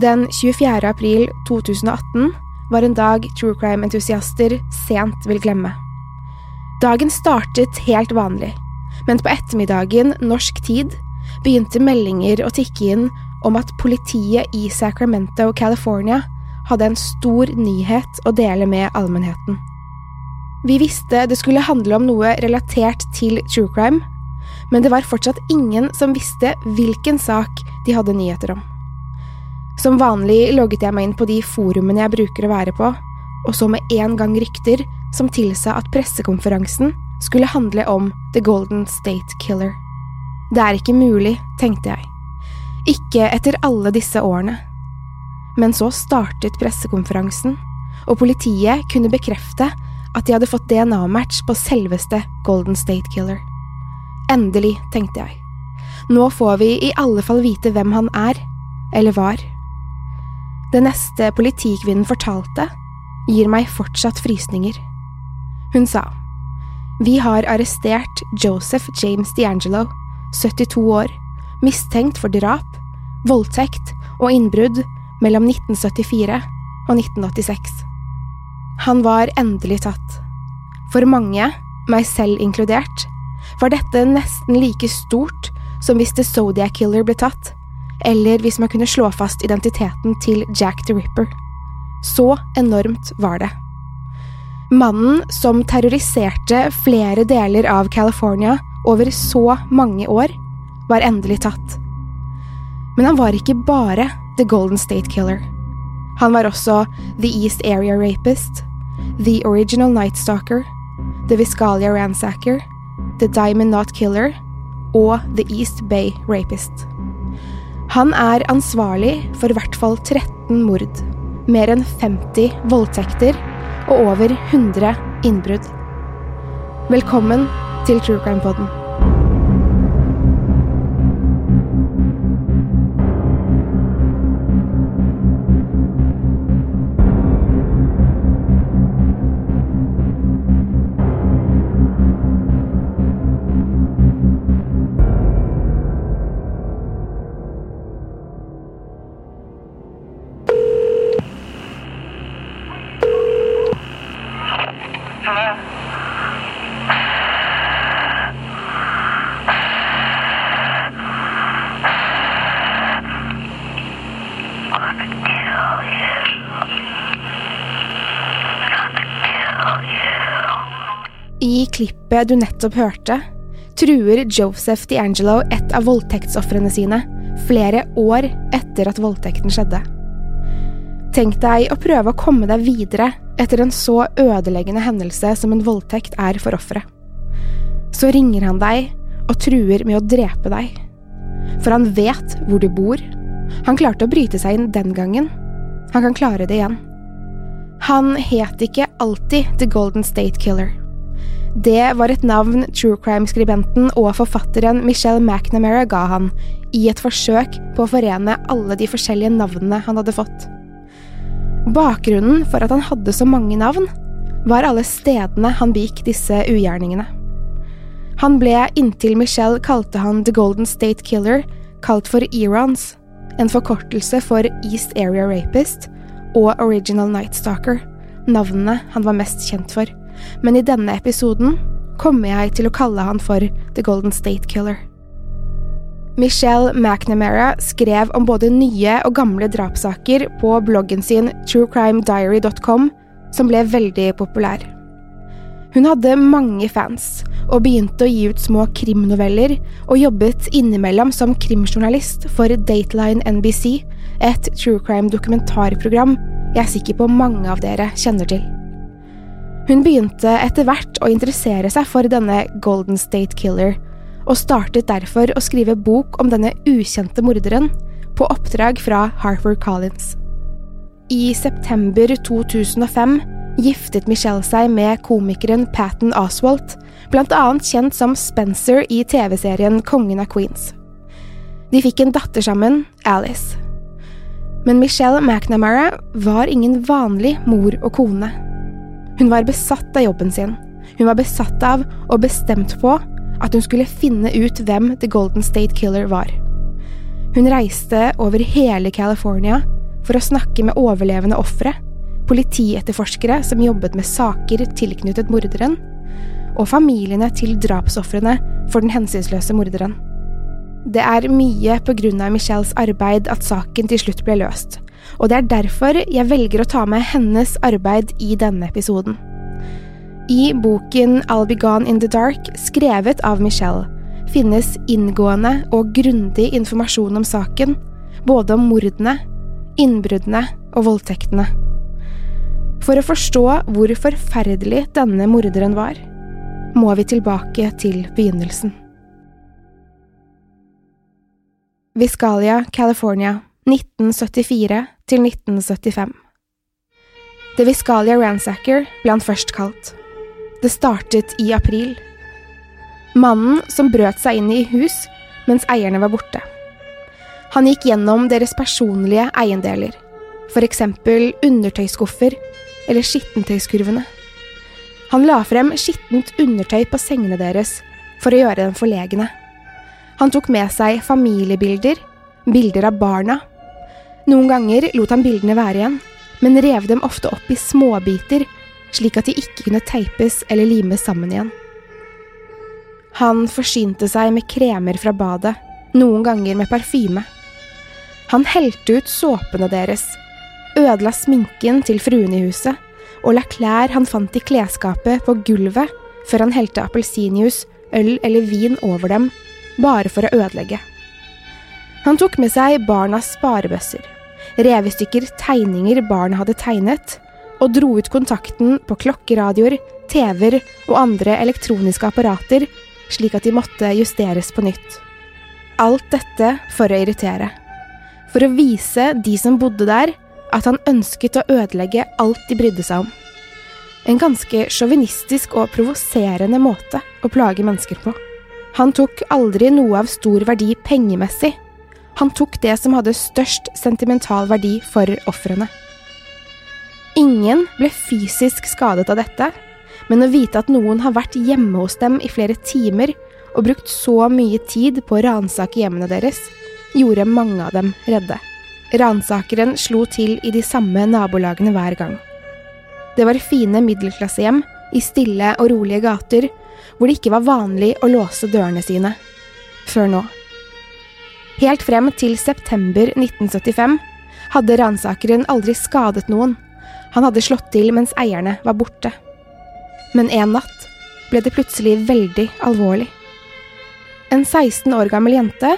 Den 24. april 2018 var en dag true crime-entusiaster sent vil glemme. Dagen startet helt vanlig, men på ettermiddagen norsk tid begynte meldinger å tikke inn om at politiet i Sacramento, California hadde en stor nyhet å dele med allmennheten. Vi visste det skulle handle om noe relatert til true crime, men det var fortsatt ingen som visste hvilken sak de hadde nyheter om. Som vanlig logget jeg meg inn på de forumene jeg bruker å være på, og så med en gang rykter som tilsa at pressekonferansen skulle handle om The Golden State Killer. Det er ikke mulig, tenkte jeg. Ikke etter alle disse årene. Men så startet pressekonferansen, og politiet kunne bekrefte at de hadde fått DNA-match på selveste Golden State Killer. Endelig, tenkte jeg. Nå får vi i alle fall vite hvem han er, eller var. Det neste politikvinnen fortalte, gir meg fortsatt frysninger. Hun sa, Vi har arrestert Joseph James D'Angelo, 72 år, mistenkt for drap, voldtekt og innbrudd mellom 1974 og 1986. Han var endelig tatt. For mange, meg selv inkludert, var dette nesten like stort som hvis The Zodiac Killer ble tatt, eller hvis man kunne slå fast identiteten til Jack the Ripper. Så enormt var det. Mannen som terroriserte flere deler av California over så mange år, var endelig tatt. Men han var ikke bare The Golden State Killer. Han var også The East Area Rapist, The Original Night Stalker, The Viscalia Ransacker, The Diamond Knot Killer og The East Bay Rapist. Han er ansvarlig for i hvert fall 13 mord, mer enn 50 voldtekter og over 100 innbrudd. Velkommen til True Crime Podden. Klippet du nettopp hørte, truer Joseph D'Angelo et av voldtektsofrene sine flere år etter at voldtekten skjedde. Tenk deg å prøve å komme deg videre etter en så ødeleggende hendelse som en voldtekt er for offeret. Så ringer han deg og truer med å drepe deg. For han vet hvor du bor. Han klarte å bryte seg inn den gangen. Han kan klare det igjen. Han het ikke alltid The Golden State Killer. Det var et navn true crime-skribenten og forfatteren Michelle McNamara ga han, i et forsøk på å forene alle de forskjellige navnene han hadde fått. Bakgrunnen for at han hadde så mange navn, var alle stedene han begikk disse ugjerningene. Han ble, inntil Michelle kalte han The Golden State Killer, kalt for Erons, en forkortelse for East Area Rapist og Original Night Stalker, navnene han var mest kjent for, men i denne episoden kommer jeg til å kalle han for The Golden State Killer. Michelle McNamara skrev om både nye og gamle drapssaker på bloggen sin truecrimediary.com, som ble veldig populær. Hun hadde mange fans, og begynte å gi ut små krimnoveller, og jobbet innimellom som krimjournalist for Dateline NBC, et true crime-dokumentarprogram jeg er sikker på mange av dere kjenner til. Hun begynte etter hvert å interessere seg for denne Golden State Killer, og startet derfor å skrive bok om denne ukjente morderen, på oppdrag fra Harper Collins. I september 2005 giftet Michelle seg med komikeren Patton Oswalt, annet kjent som Spencer i TV-serien Kongen av Queens. De fikk en datter sammen, Alice. Men Michelle McNamara var ingen vanlig mor og kone. Hun var besatt av jobben sin. Hun var besatt av og bestemt på at hun skulle finne ut hvem The Golden State Killer var. Hun reiste over hele California for å snakke med overlevende ofre, politietterforskere som jobbet med saker tilknyttet morderen, og familiene til drapsofrene for den hensynsløse morderen. Det er mye på grunn av Michelles arbeid at saken til slutt ble løst, og det er derfor jeg velger å ta med hennes arbeid i denne episoden. I boken I'll Be Gone in the Dark, skrevet av Michelle, finnes inngående og grundig informasjon om saken, både om mordene, innbruddene og voldtektene. For å forstå hvor forferdelig denne morderen var, må vi tilbake til begynnelsen. Viscalia, California, 1974 til 1975. The Viscalia Ransacker ble han først kalt. Det startet i april. Mannen som brøt seg inn i hus mens eierne var borte. Han gikk gjennom deres personlige eiendeler, eksempel undertøyskuffer eller skittentøyskurvene. Han la frem skittent undertøy på sengene deres for å gjøre dem forlegne. Han tok med seg familiebilder, bilder av barna. Noen ganger lot han bildene være igjen, men rev dem ofte opp i småbiter, slik at de ikke kunne teipes eller limes sammen igjen. Han forsynte seg med kremer fra badet, noen ganger med parfyme. Han helte ut såpene deres, ødela sminken til fruen i huset, og la klær han fant i klesskapet på gulvet før han helte appelsinjuice, øl eller vin over dem bare for å ødelegge. Han tok med seg barnas sparebøsser, revestykker, tegninger barna hadde tegnet, og dro ut kontakten på klokkeradioer, TV-er og andre elektroniske apparater, slik at de måtte justeres på nytt. Alt dette for å irritere. For å vise de som bodde der, at han ønsket å ødelegge alt de brydde seg om. En ganske sjåvinistisk og provoserende måte å plage mennesker på. Han tok aldri noe av stor verdi pengemessig. Han tok det som hadde størst sentimental verdi for ofrene. Ingen ble fysisk skadet av dette, men å vite at noen har vært hjemme hos dem i flere timer og brukt så mye tid på å ransake hjemmene deres, gjorde mange av dem redde. Ransakeren slo til i de samme nabolagene hver gang. Det var fine middelklassehjem i stille og rolige gater hvor det ikke var vanlig å låse dørene sine. Før nå. Helt frem til september 1975 hadde ransakeren aldri skadet noen. Han hadde slått til mens eierne var borte. Men en natt ble det plutselig veldig alvorlig. En 16 år gammel jente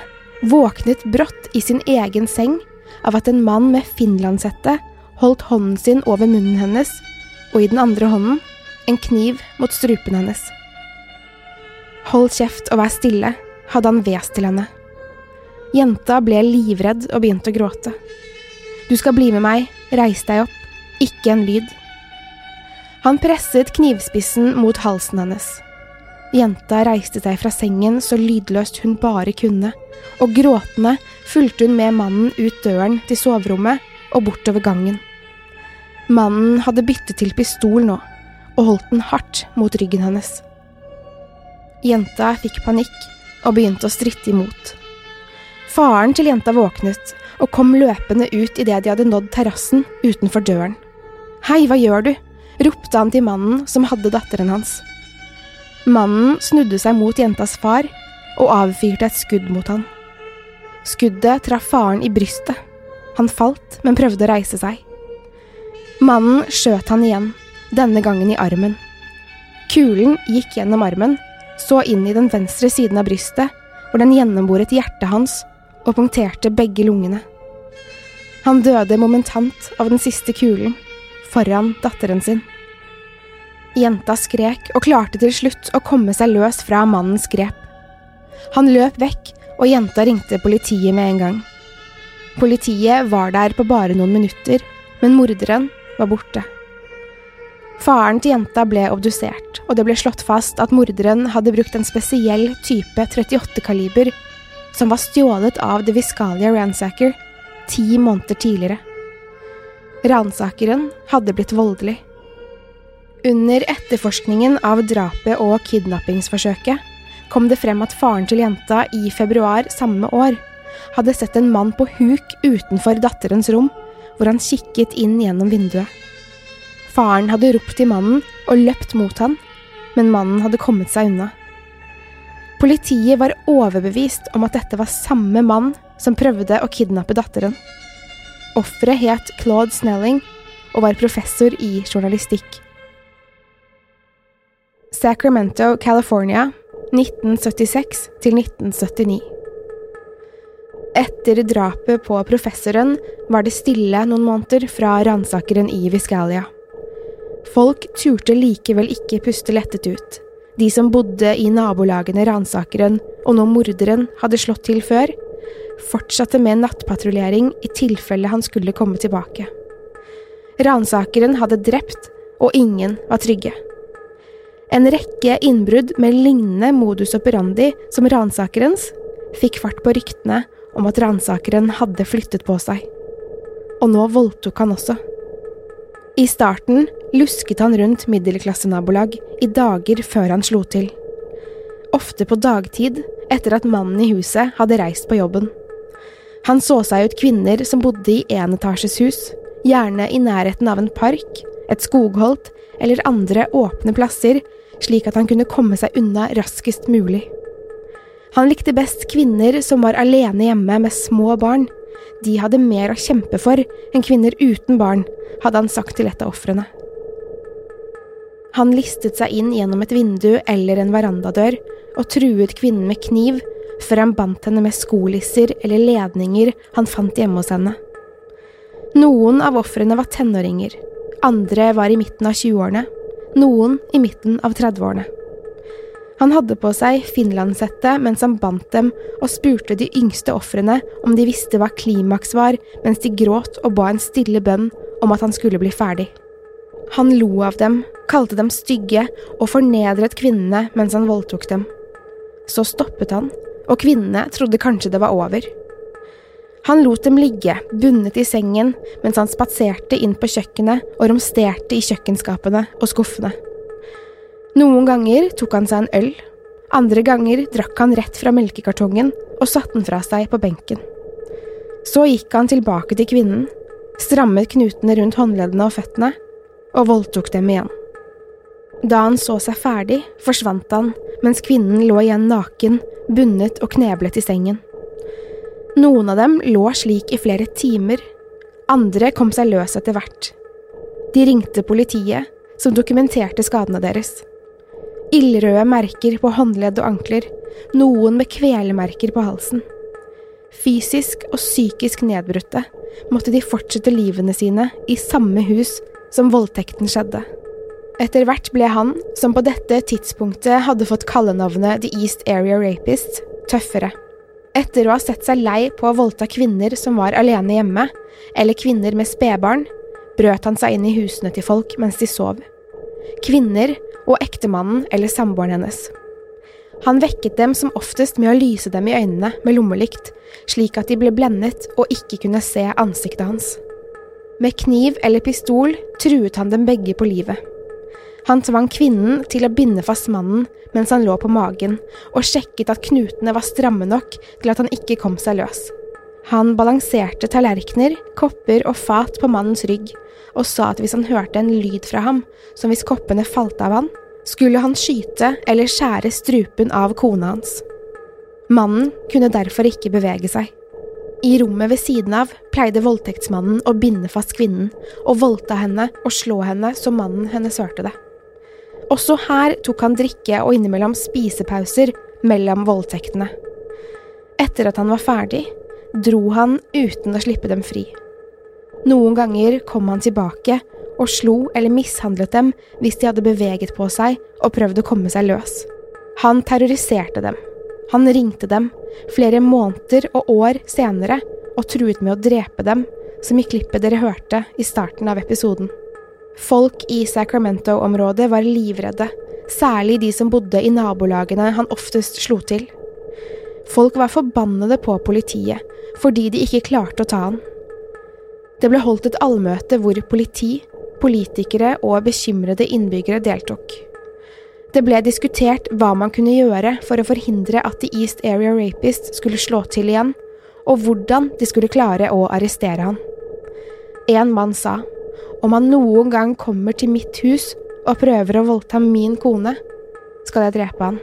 våknet brått i sin egen seng av at en mann med finlandshette holdt hånden sin over munnen hennes, og i den andre hånden en kniv mot strupen hennes. Hold kjeft og vær stille, hadde han hvest til henne. Jenta ble livredd og begynte å gråte. Du skal bli med meg, reis deg opp, ikke en lyd. Han presset knivspissen mot halsen hennes. Jenta reiste seg fra sengen så lydløst hun bare kunne, og gråtende fulgte hun med mannen ut døren til soverommet og bortover gangen. Mannen hadde byttet til pistol nå, og holdt den hardt mot ryggen hennes. Jenta fikk panikk og begynte å stritte imot. Faren til jenta våknet og kom løpende ut idet de hadde nådd terrassen utenfor døren. Hei, hva gjør du? ropte han til mannen som hadde datteren hans. Mannen snudde seg mot jentas far og avfyrte et skudd mot han. Skuddet traff faren i brystet. Han falt, men prøvde å reise seg. Mannen skjøt han igjen, denne gangen i armen. Kulen gikk gjennom armen, så inn i den venstre siden av brystet, hvor den gjennomboret hjertet hans og punkterte begge lungene. Han døde momentant av den siste kulen, foran datteren sin. Jenta skrek og klarte til slutt å komme seg løs fra mannens grep. Han løp vekk, og jenta ringte politiet med en gang. Politiet var der på bare noen minutter, men morderen var borte. Faren til jenta ble obdusert, og det ble slått fast at morderen hadde brukt en spesiell type 38-kaliber som var stjålet av The Viscalia Ransacker ti måneder tidligere. Ransakeren hadde blitt voldelig. Under etterforskningen av drapet og kidnappingsforsøket kom det frem at faren til jenta i februar samme år hadde sett en mann på huk utenfor datterens rom, hvor han kikket inn gjennom vinduet. Faren hadde ropt til mannen og løpt mot han, men mannen hadde kommet seg unna. Politiet var overbevist om at dette var samme mann som prøvde å kidnappe datteren. Offeret het Claude Snelling og var professor i journalistikk. Sacramento, California, 1976 til 1979. Etter drapet på professoren var det stille noen måneder fra ransakeren i Viscalia. Folk turte likevel ikke puste lettet ut. De som bodde i nabolagene ransakeren og nå morderen hadde slått til før, fortsatte med nattpatruljering i tilfelle han skulle komme tilbake. Ransakeren hadde drept, og ingen var trygge. En rekke innbrudd med lignende modus operandi som ransakerens fikk fart på ryktene om at ransakeren hadde flyttet på seg. Og nå voldtok han også. I starten lusket han rundt middelklassenabolag i dager før han slo til. Ofte på dagtid, etter at mannen i huset hadde reist på jobben. Han så seg ut kvinner som bodde i enetasjeshus, gjerne i nærheten av en park, et skogholt eller andre åpne plasser, slik at han kunne komme seg unna raskest mulig. Han likte best kvinner som var alene hjemme med små barn, de hadde mer å kjempe for enn kvinner uten barn, hadde han sagt til et av ofrene. Han listet seg inn gjennom et vindu eller en verandadør og truet kvinnen med kniv før han bandt henne med skolisser eller ledninger han fant hjemme hos henne. Noen av ofrene var tenåringer, andre var i midten av 20-årene, noen i midten av 30-årene. Han hadde på seg finlandshette mens han bandt dem, og spurte de yngste ofrene om de visste hva klimaks var, mens de gråt og ba en stille bønn om at han skulle bli ferdig. Han lo av dem, kalte dem stygge og fornedret kvinnene mens han voldtok dem. Så stoppet han, og kvinnene trodde kanskje det var over. Han lot dem ligge, bundet i sengen, mens han spatserte inn på kjøkkenet og romsterte i kjøkkenskapene og skuffene. Noen ganger tok han seg en øl, andre ganger drakk han rett fra melkekartongen og satte den fra seg på benken. Så gikk han tilbake til kvinnen, strammet knutene rundt håndleddene og føttene, og voldtok dem igjen. Da han så seg ferdig, forsvant han, mens kvinnen lå igjen naken, bundet og kneblet i sengen. Noen av dem lå slik i flere timer, andre kom seg løs etter hvert. De ringte politiet, som dokumenterte skadene deres ildrøde merker på håndledd og ankler, noen med kvelemerker på halsen. Fysisk og psykisk nedbrutte måtte de fortsette livene sine i samme hus som voldtekten skjedde. Etter hvert ble han, som på dette tidspunktet hadde fått kallenavnet The East Area Rapist, tøffere. Etter å ha sett seg lei på å voldta kvinner som var alene hjemme, eller kvinner med spedbarn, brøt han seg inn i husene til folk mens de sov. Kvinner og ektemannen eller samboeren hennes. Han vekket dem som oftest med å lyse dem i øynene med lommelykt, slik at de ble blendet og ikke kunne se ansiktet hans. Med kniv eller pistol truet han dem begge på livet. Han tvang kvinnen til å binde fast mannen mens han lå på magen, og sjekket at knutene var stramme nok til at han ikke kom seg løs. Han balanserte tallerkener, kopper og fat på mannens rygg, og sa at hvis han hørte en lyd fra ham, som hvis koppene falt av han, skulle han skyte eller skjære strupen av kona hans. Mannen kunne derfor ikke bevege seg. I rommet ved siden av pleide voldtektsmannen å binde fast kvinnen, og voldta henne og slå henne så mannen hennes hørte det. Også her tok han drikke og innimellom spisepauser mellom voldtektene. Etter at han var ferdig, dro han uten å slippe dem fri. Noen ganger kom han tilbake og slo eller mishandlet dem hvis de hadde beveget på seg og prøvd å komme seg løs. Han terroriserte dem. Han ringte dem, flere måneder og år senere, og truet med å drepe dem, som i klippet dere hørte i starten av episoden. Folk i Sacramento-området var livredde, særlig de som bodde i nabolagene han oftest slo til. Folk var forbannede på politiet fordi de ikke klarte å ta han. Det ble holdt et allmøte hvor politi, politikere og bekymrede innbyggere deltok. Det ble diskutert hva man kunne gjøre for å forhindre at The East Area Rapist skulle slå til igjen, og hvordan de skulle klare å arrestere han. En mann sa om han noen gang kommer til mitt hus og prøver å voldta min kone, skal jeg drepe han.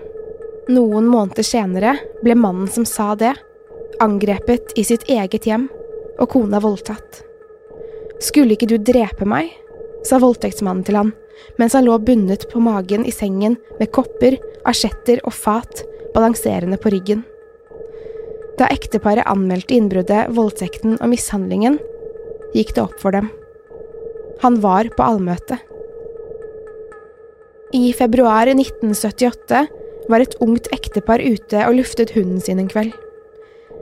Noen måneder senere ble mannen som sa det, angrepet i sitt eget hjem og kona voldtatt. Skulle ikke du drepe meg? sa voldtektsmannen til han, mens han lå bundet på magen i sengen med kopper, asjetter og fat balanserende på ryggen. Da ekteparet anmeldte innbruddet, voldtekten og mishandlingen, gikk det opp for dem. Han var på allmøte. I februar 1978 var et ungt ektepar ute og luftet hunden sin en kveld.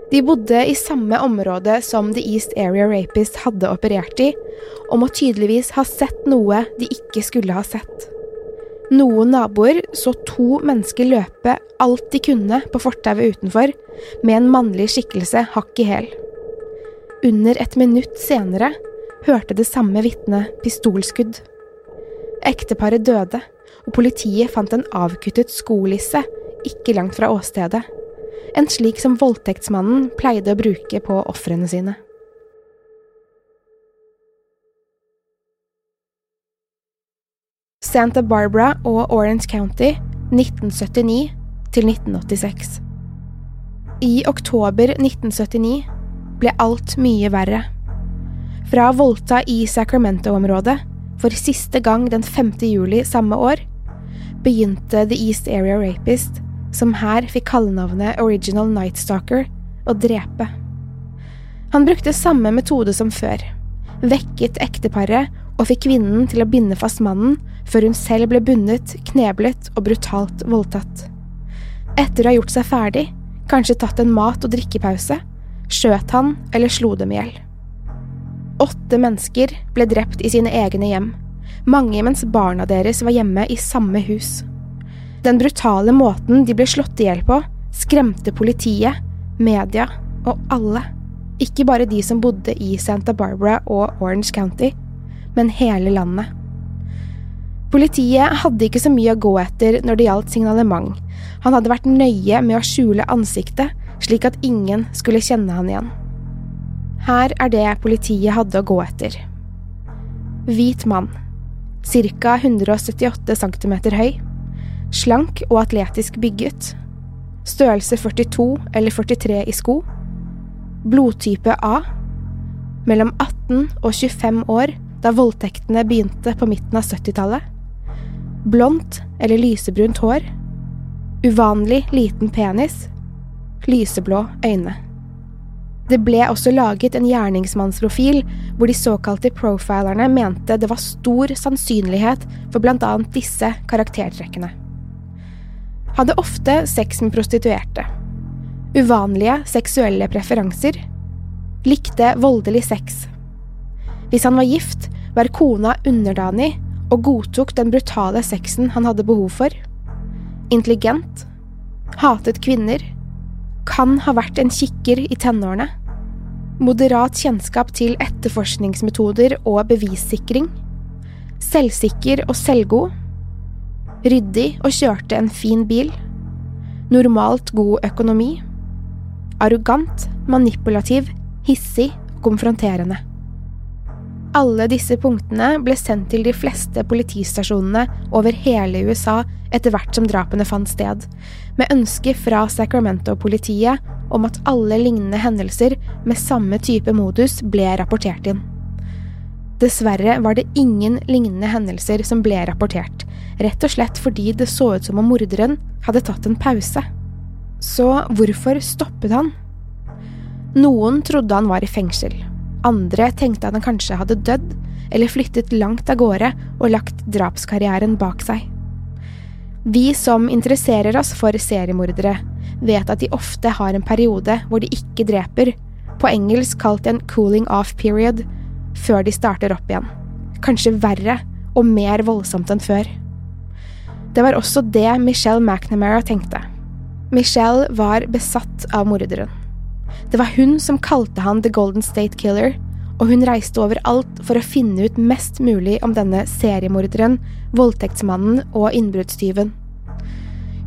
De bodde i samme område som The East Area Rapist hadde operert i, og må tydeligvis ha sett noe de ikke skulle ha sett. Noen naboer så to mennesker løpe alt de kunne på fortauet utenfor, med en mannlig skikkelse hakk i hæl. Under et minutt senere hørte det samme vitnet pistolskudd. Ekteparet døde, og politiet fant en avkuttet skolisse ikke langt fra åstedet. En slik som voldtektsmannen pleide å bruke på ofrene sine. Santa Barbara og Orange County 1979 til 1986. I oktober 1979 ble alt mye verre fra voldta i Sacramento-området for siste gang den 5. juli samme år, begynte The East Area Rapist, som her fikk kallenavnet Original Night Stalker, å drepe. Han brukte samme metode som før, vekket ekteparet og fikk kvinnen til å binde fast mannen før hun selv ble bundet, kneblet og brutalt voldtatt. Etter å ha gjort seg ferdig, kanskje tatt en mat- og drikkepause, skjøt han eller slo dem i hjel. Åtte mennesker ble drept i sine egne hjem, mange mens barna deres var hjemme i samme hus. Den brutale måten de ble slått i hjel på, skremte politiet, media og alle. Ikke bare de som bodde i Santa Barbara og Orange County, men hele landet. Politiet hadde ikke så mye å gå etter når det gjaldt signalement. Han hadde vært nøye med å skjule ansiktet, slik at ingen skulle kjenne han igjen. Her er det politiet hadde å gå etter. Hvit mann, ca 178 cm høy, slank og atletisk bygget, størrelse 42 eller 43 i sko, blodtype A, mellom 18 og 25 år da voldtektene begynte på midten av 70-tallet, blondt eller lysebrunt hår, uvanlig liten penis, lyseblå øyne. Det ble også laget en gjerningsmannsprofil hvor de såkalte profilerne mente det var stor sannsynlighet for annet disse karaktertrekkene. Hadde ofte sex med prostituerte. Uvanlige seksuelle preferanser. Likte voldelig sex. Hvis han var gift, var kona underdanig og godtok den brutale sexen han hadde behov for. Intelligent. Hatet kvinner. Kan ha vært en kikker i tenårene. Moderat kjennskap til etterforskningsmetoder og bevissikring, selvsikker og selvgod, ryddig og kjørte en fin bil, normalt god økonomi, arrogant, manipulativ, hissig og konfronterende. Alle disse punktene ble sendt til de fleste politistasjonene over hele USA etter hvert som drapene fant sted, med ønske fra Sacramento-politiet om at alle lignende hendelser med samme type modus ble rapportert inn. Dessverre var det ingen lignende hendelser som ble rapportert, rett og slett fordi det så ut som om morderen hadde tatt en pause. Så hvorfor stoppet han? Noen trodde han var i fengsel, andre tenkte at han kanskje hadde dødd eller flyttet langt av gårde og lagt drapskarrieren bak seg. Vi som interesserer oss for seriemordere, vet at de ofte har en periode hvor de ikke dreper, på engelsk kalt en cooling off period, før de starter opp igjen. Kanskje verre og mer voldsomt enn før. Det var også det Michelle McNamara tenkte. Michelle var besatt av morderen. Det var hun som kalte han The Golden State Killer, og hun reiste overalt for å finne ut mest mulig om denne seriemorderen, voldtektsmannen og innbruddstyven.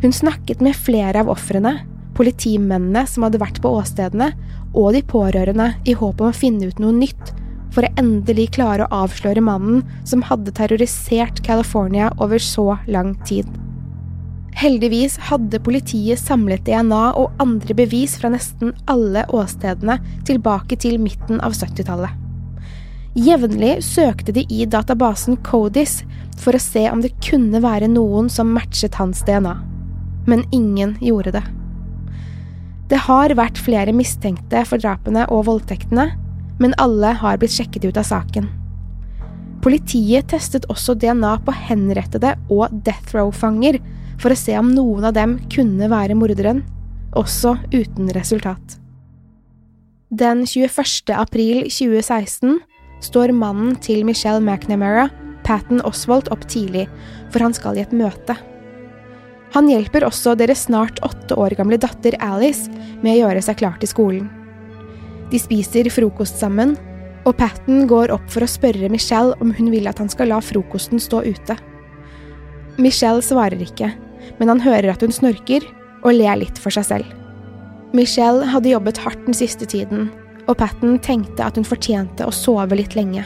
Hun snakket med flere av ofrene, politimennene som hadde vært på åstedene, og de pårørende i håp om å finne ut noe nytt, for å endelig klare å avsløre mannen som hadde terrorisert California over så lang tid. Heldigvis hadde politiet samlet DNA og andre bevis fra nesten alle åstedene tilbake til midten av 70-tallet. Jevnlig søkte de i databasen Codis for å se om det kunne være noen som matchet hans DNA, men ingen gjorde det. Det har vært flere mistenkte for drapene og voldtektene, men alle har blitt sjekket ut av saken. Politiet testet også DNA på henrettede og death row-fanger for å se om noen av dem kunne være morderen, også uten resultat. Den 21. april 2016 står mannen til Michelle McNamara, Patten Oswald, opp tidlig, for han skal i et møte. Han hjelper også deres snart åtte år gamle datter Alice med å gjøre seg klar til skolen. De spiser frokost sammen, og Patten går opp for å spørre Michelle om hun vil at han skal la frokosten stå ute. Michelle svarer ikke, men han hører at hun snorker og ler litt for seg selv. Michelle hadde jobbet hardt den siste tiden, og Patten tenkte at hun fortjente å sove litt lenge.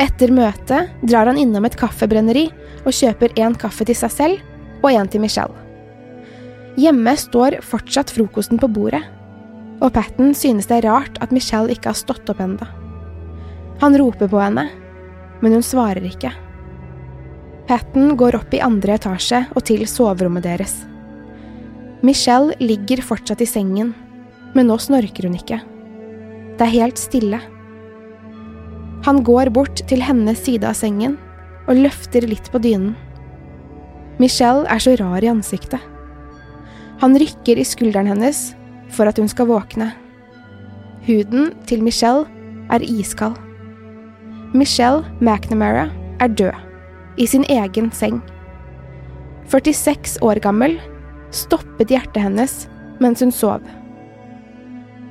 Etter møtet drar han innom et kaffebrenneri og kjøper én kaffe til seg selv og én til Michelle. Hjemme står fortsatt frokosten på bordet, og Patten synes det er rart at Michelle ikke har stått opp enda. Han roper på henne, men hun svarer ikke. Patten går opp i andre etasje og til soverommet deres. Michelle ligger fortsatt i sengen, men nå snorker hun ikke. Det er helt stille. Han går bort til hennes side av sengen og løfter litt på dynen. Michelle er så rar i ansiktet. Han rykker i skulderen hennes for at hun skal våkne. Huden til Michelle er iskald. Michelle McNamara er død i sin egen seng. 46 år gammel stoppet hjertet hennes mens hun sov.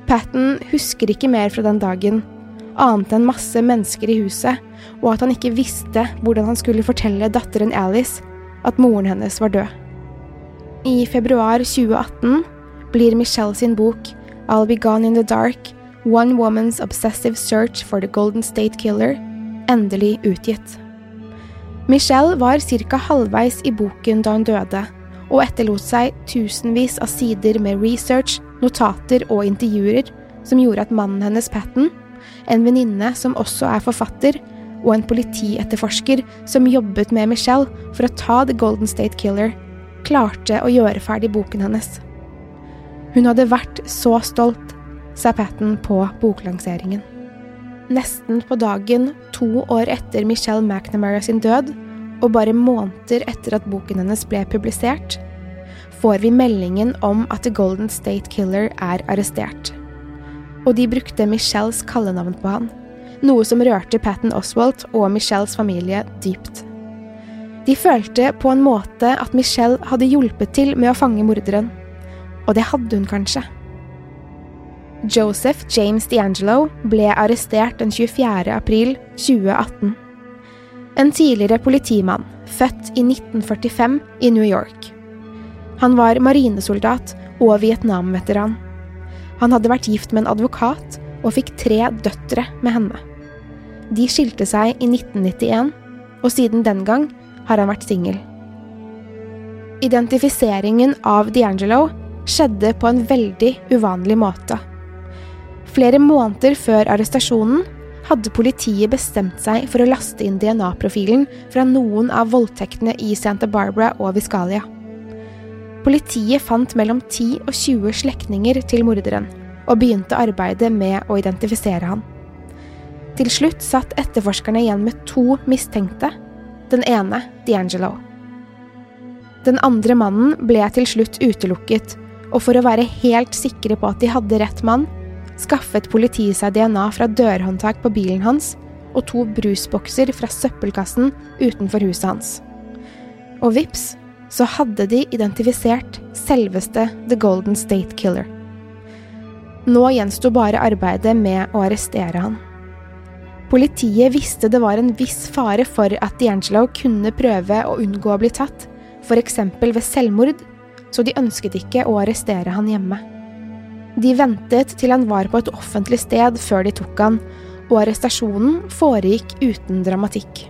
Patten husker ikke mer fra den dagen, annet enn masse mennesker i huset, og at han ikke visste hvordan han skulle fortelle datteren Alice at moren hennes var død. I februar 2018 blir Michelle sin bok I'll Be Gone in the Dark One Woman's Obsessive Search for the Golden State Killer endelig utgitt. Michelle var ca. halvveis i boken da hun døde, og etterlot seg tusenvis av sider med research, notater og intervjuer som gjorde at mannen hennes, Patten, en venninne som også er forfatter, og en politietterforsker som jobbet med Michelle for å ta The Golden State Killer, klarte å gjøre ferdig boken hennes. Hun hadde vært så stolt, sa Patten på boklanseringen. Nesten på dagen to år etter Michelle McNamara sin død, og bare måneder etter at boken hennes ble publisert, får vi meldingen om at The Golden State Killer er arrestert. Og de brukte Michelles kallenavn på han, noe som rørte Patten Oswald og Michelles familie dypt. De følte på en måte at Michelle hadde hjulpet til med å fange morderen. Og det hadde hun kanskje. Joseph James D'Angelo ble arrestert den 24. april 2018. En tidligere politimann, født i 1945 i New York. Han var marinesoldat og Vietnam-veteran. Han hadde vært gift med en advokat og fikk tre døtre med henne. De skilte seg i 1991, og siden den gang har han vært singel. Identifiseringen av D'Angelo skjedde på en veldig uvanlig måte. Flere måneder før arrestasjonen hadde politiet bestemt seg for å laste inn DNA-profilen fra noen av voldtektene i Santa Barbara og Viscalia. Politiet fant mellom 10 og 20 slektninger til morderen, og begynte arbeidet med å identifisere han. Til slutt satt etterforskerne igjen med to mistenkte, den ene D'Angelo. Den andre mannen ble til slutt utelukket, og for å være helt sikre på at de hadde rett mann, skaffet politiet seg DNA fra dørhåndtak på bilen hans og to brusbokser fra søppelkassen utenfor huset hans. Og vips, så hadde de identifisert selveste The Golden State Killer. Nå gjensto bare arbeidet med å arrestere han. Politiet visste det var en viss fare for at D'Angelo kunne prøve å unngå å bli tatt, f.eks. ved selvmord, så de ønsket ikke å arrestere han hjemme. De ventet til han var på et offentlig sted før de tok han, og arrestasjonen foregikk uten dramatikk.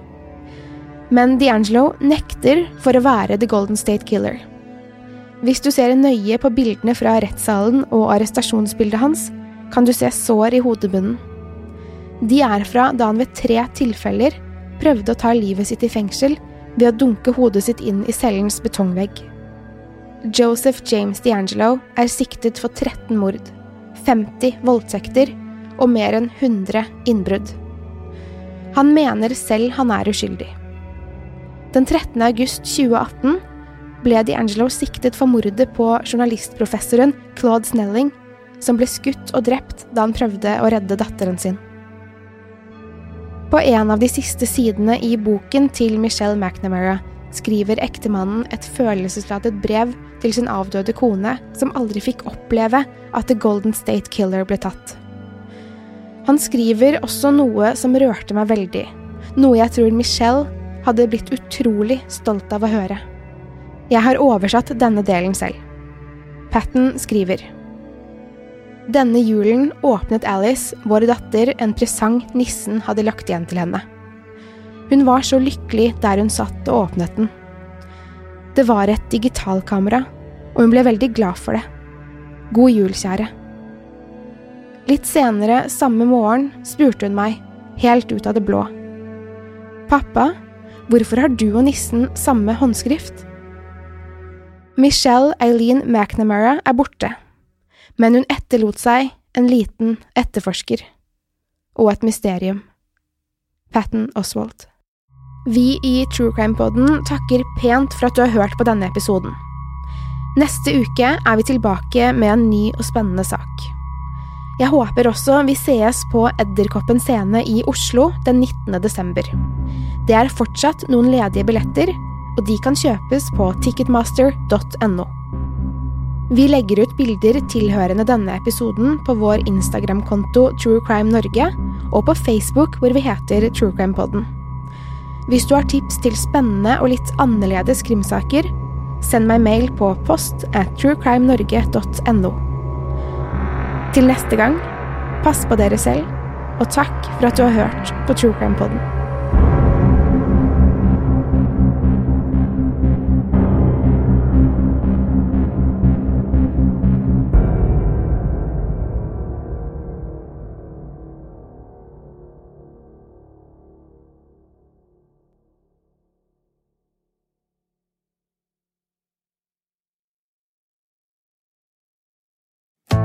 Men D'Angelo nekter for å være The Golden State Killer. Hvis du ser nøye på bildene fra rettssalen og arrestasjonsbildet hans, kan du se sår i hodebunnen. De er fra da han ved tre tilfeller prøvde å ta livet sitt i fengsel ved å dunke hodet sitt inn i cellens betongvegg. Joseph James D'Angelo er siktet for 13 mord, 50 voldtekter og mer enn 100 innbrudd. Han mener selv han er uskyldig. Den 13. august 2018 ble D'Angelo siktet for mordet på journalistprofessoren Claude Snelling, som ble skutt og drept da han prøvde å redde datteren sin. På en av de siste sidene i boken til Michelle McNamara skriver ektemannen et følelsesladet brev til sin avdøde kone, som aldri fikk oppleve at The Golden State Killer ble tatt. Han skriver også noe som rørte meg veldig, noe jeg tror Michelle hadde blitt utrolig stolt av å høre. Jeg har oversatt denne delen selv. Patten skriver denne julen åpnet Alice, vår datter, en presang nissen hadde lagt igjen til henne. Hun var så lykkelig der hun satt og åpnet den. Det var et digitalkamera, og hun ble veldig glad for det. God jul, kjære. Litt senere samme morgen spurte hun meg, helt ut av det blå. Pappa, hvorfor har du og nissen samme håndskrift? Michelle Eileen McNamara er borte men hun etterlot seg en liten etterforsker og et mysterium. Patten Oswald. Vi i True Crime Poden takker pent for at du har hørt på denne episoden. Neste uke er vi tilbake med en ny og spennende sak. Jeg håper også vi sees på Edderkoppen scene i Oslo den 19. desember. Det er fortsatt noen ledige billetter, og de kan kjøpes på ticketmaster.no. Vi legger ut bilder tilhørende denne episoden på vår Instagram-konto True Crime Norge, og på Facebook hvor vi heter True Crime Podden. Hvis du har tips til spennende og litt annerledes krimsaker, send meg mail på post at truecrimenorge.no. Til neste gang, pass på dere selv, og takk for at du har hørt på True Crime Podden.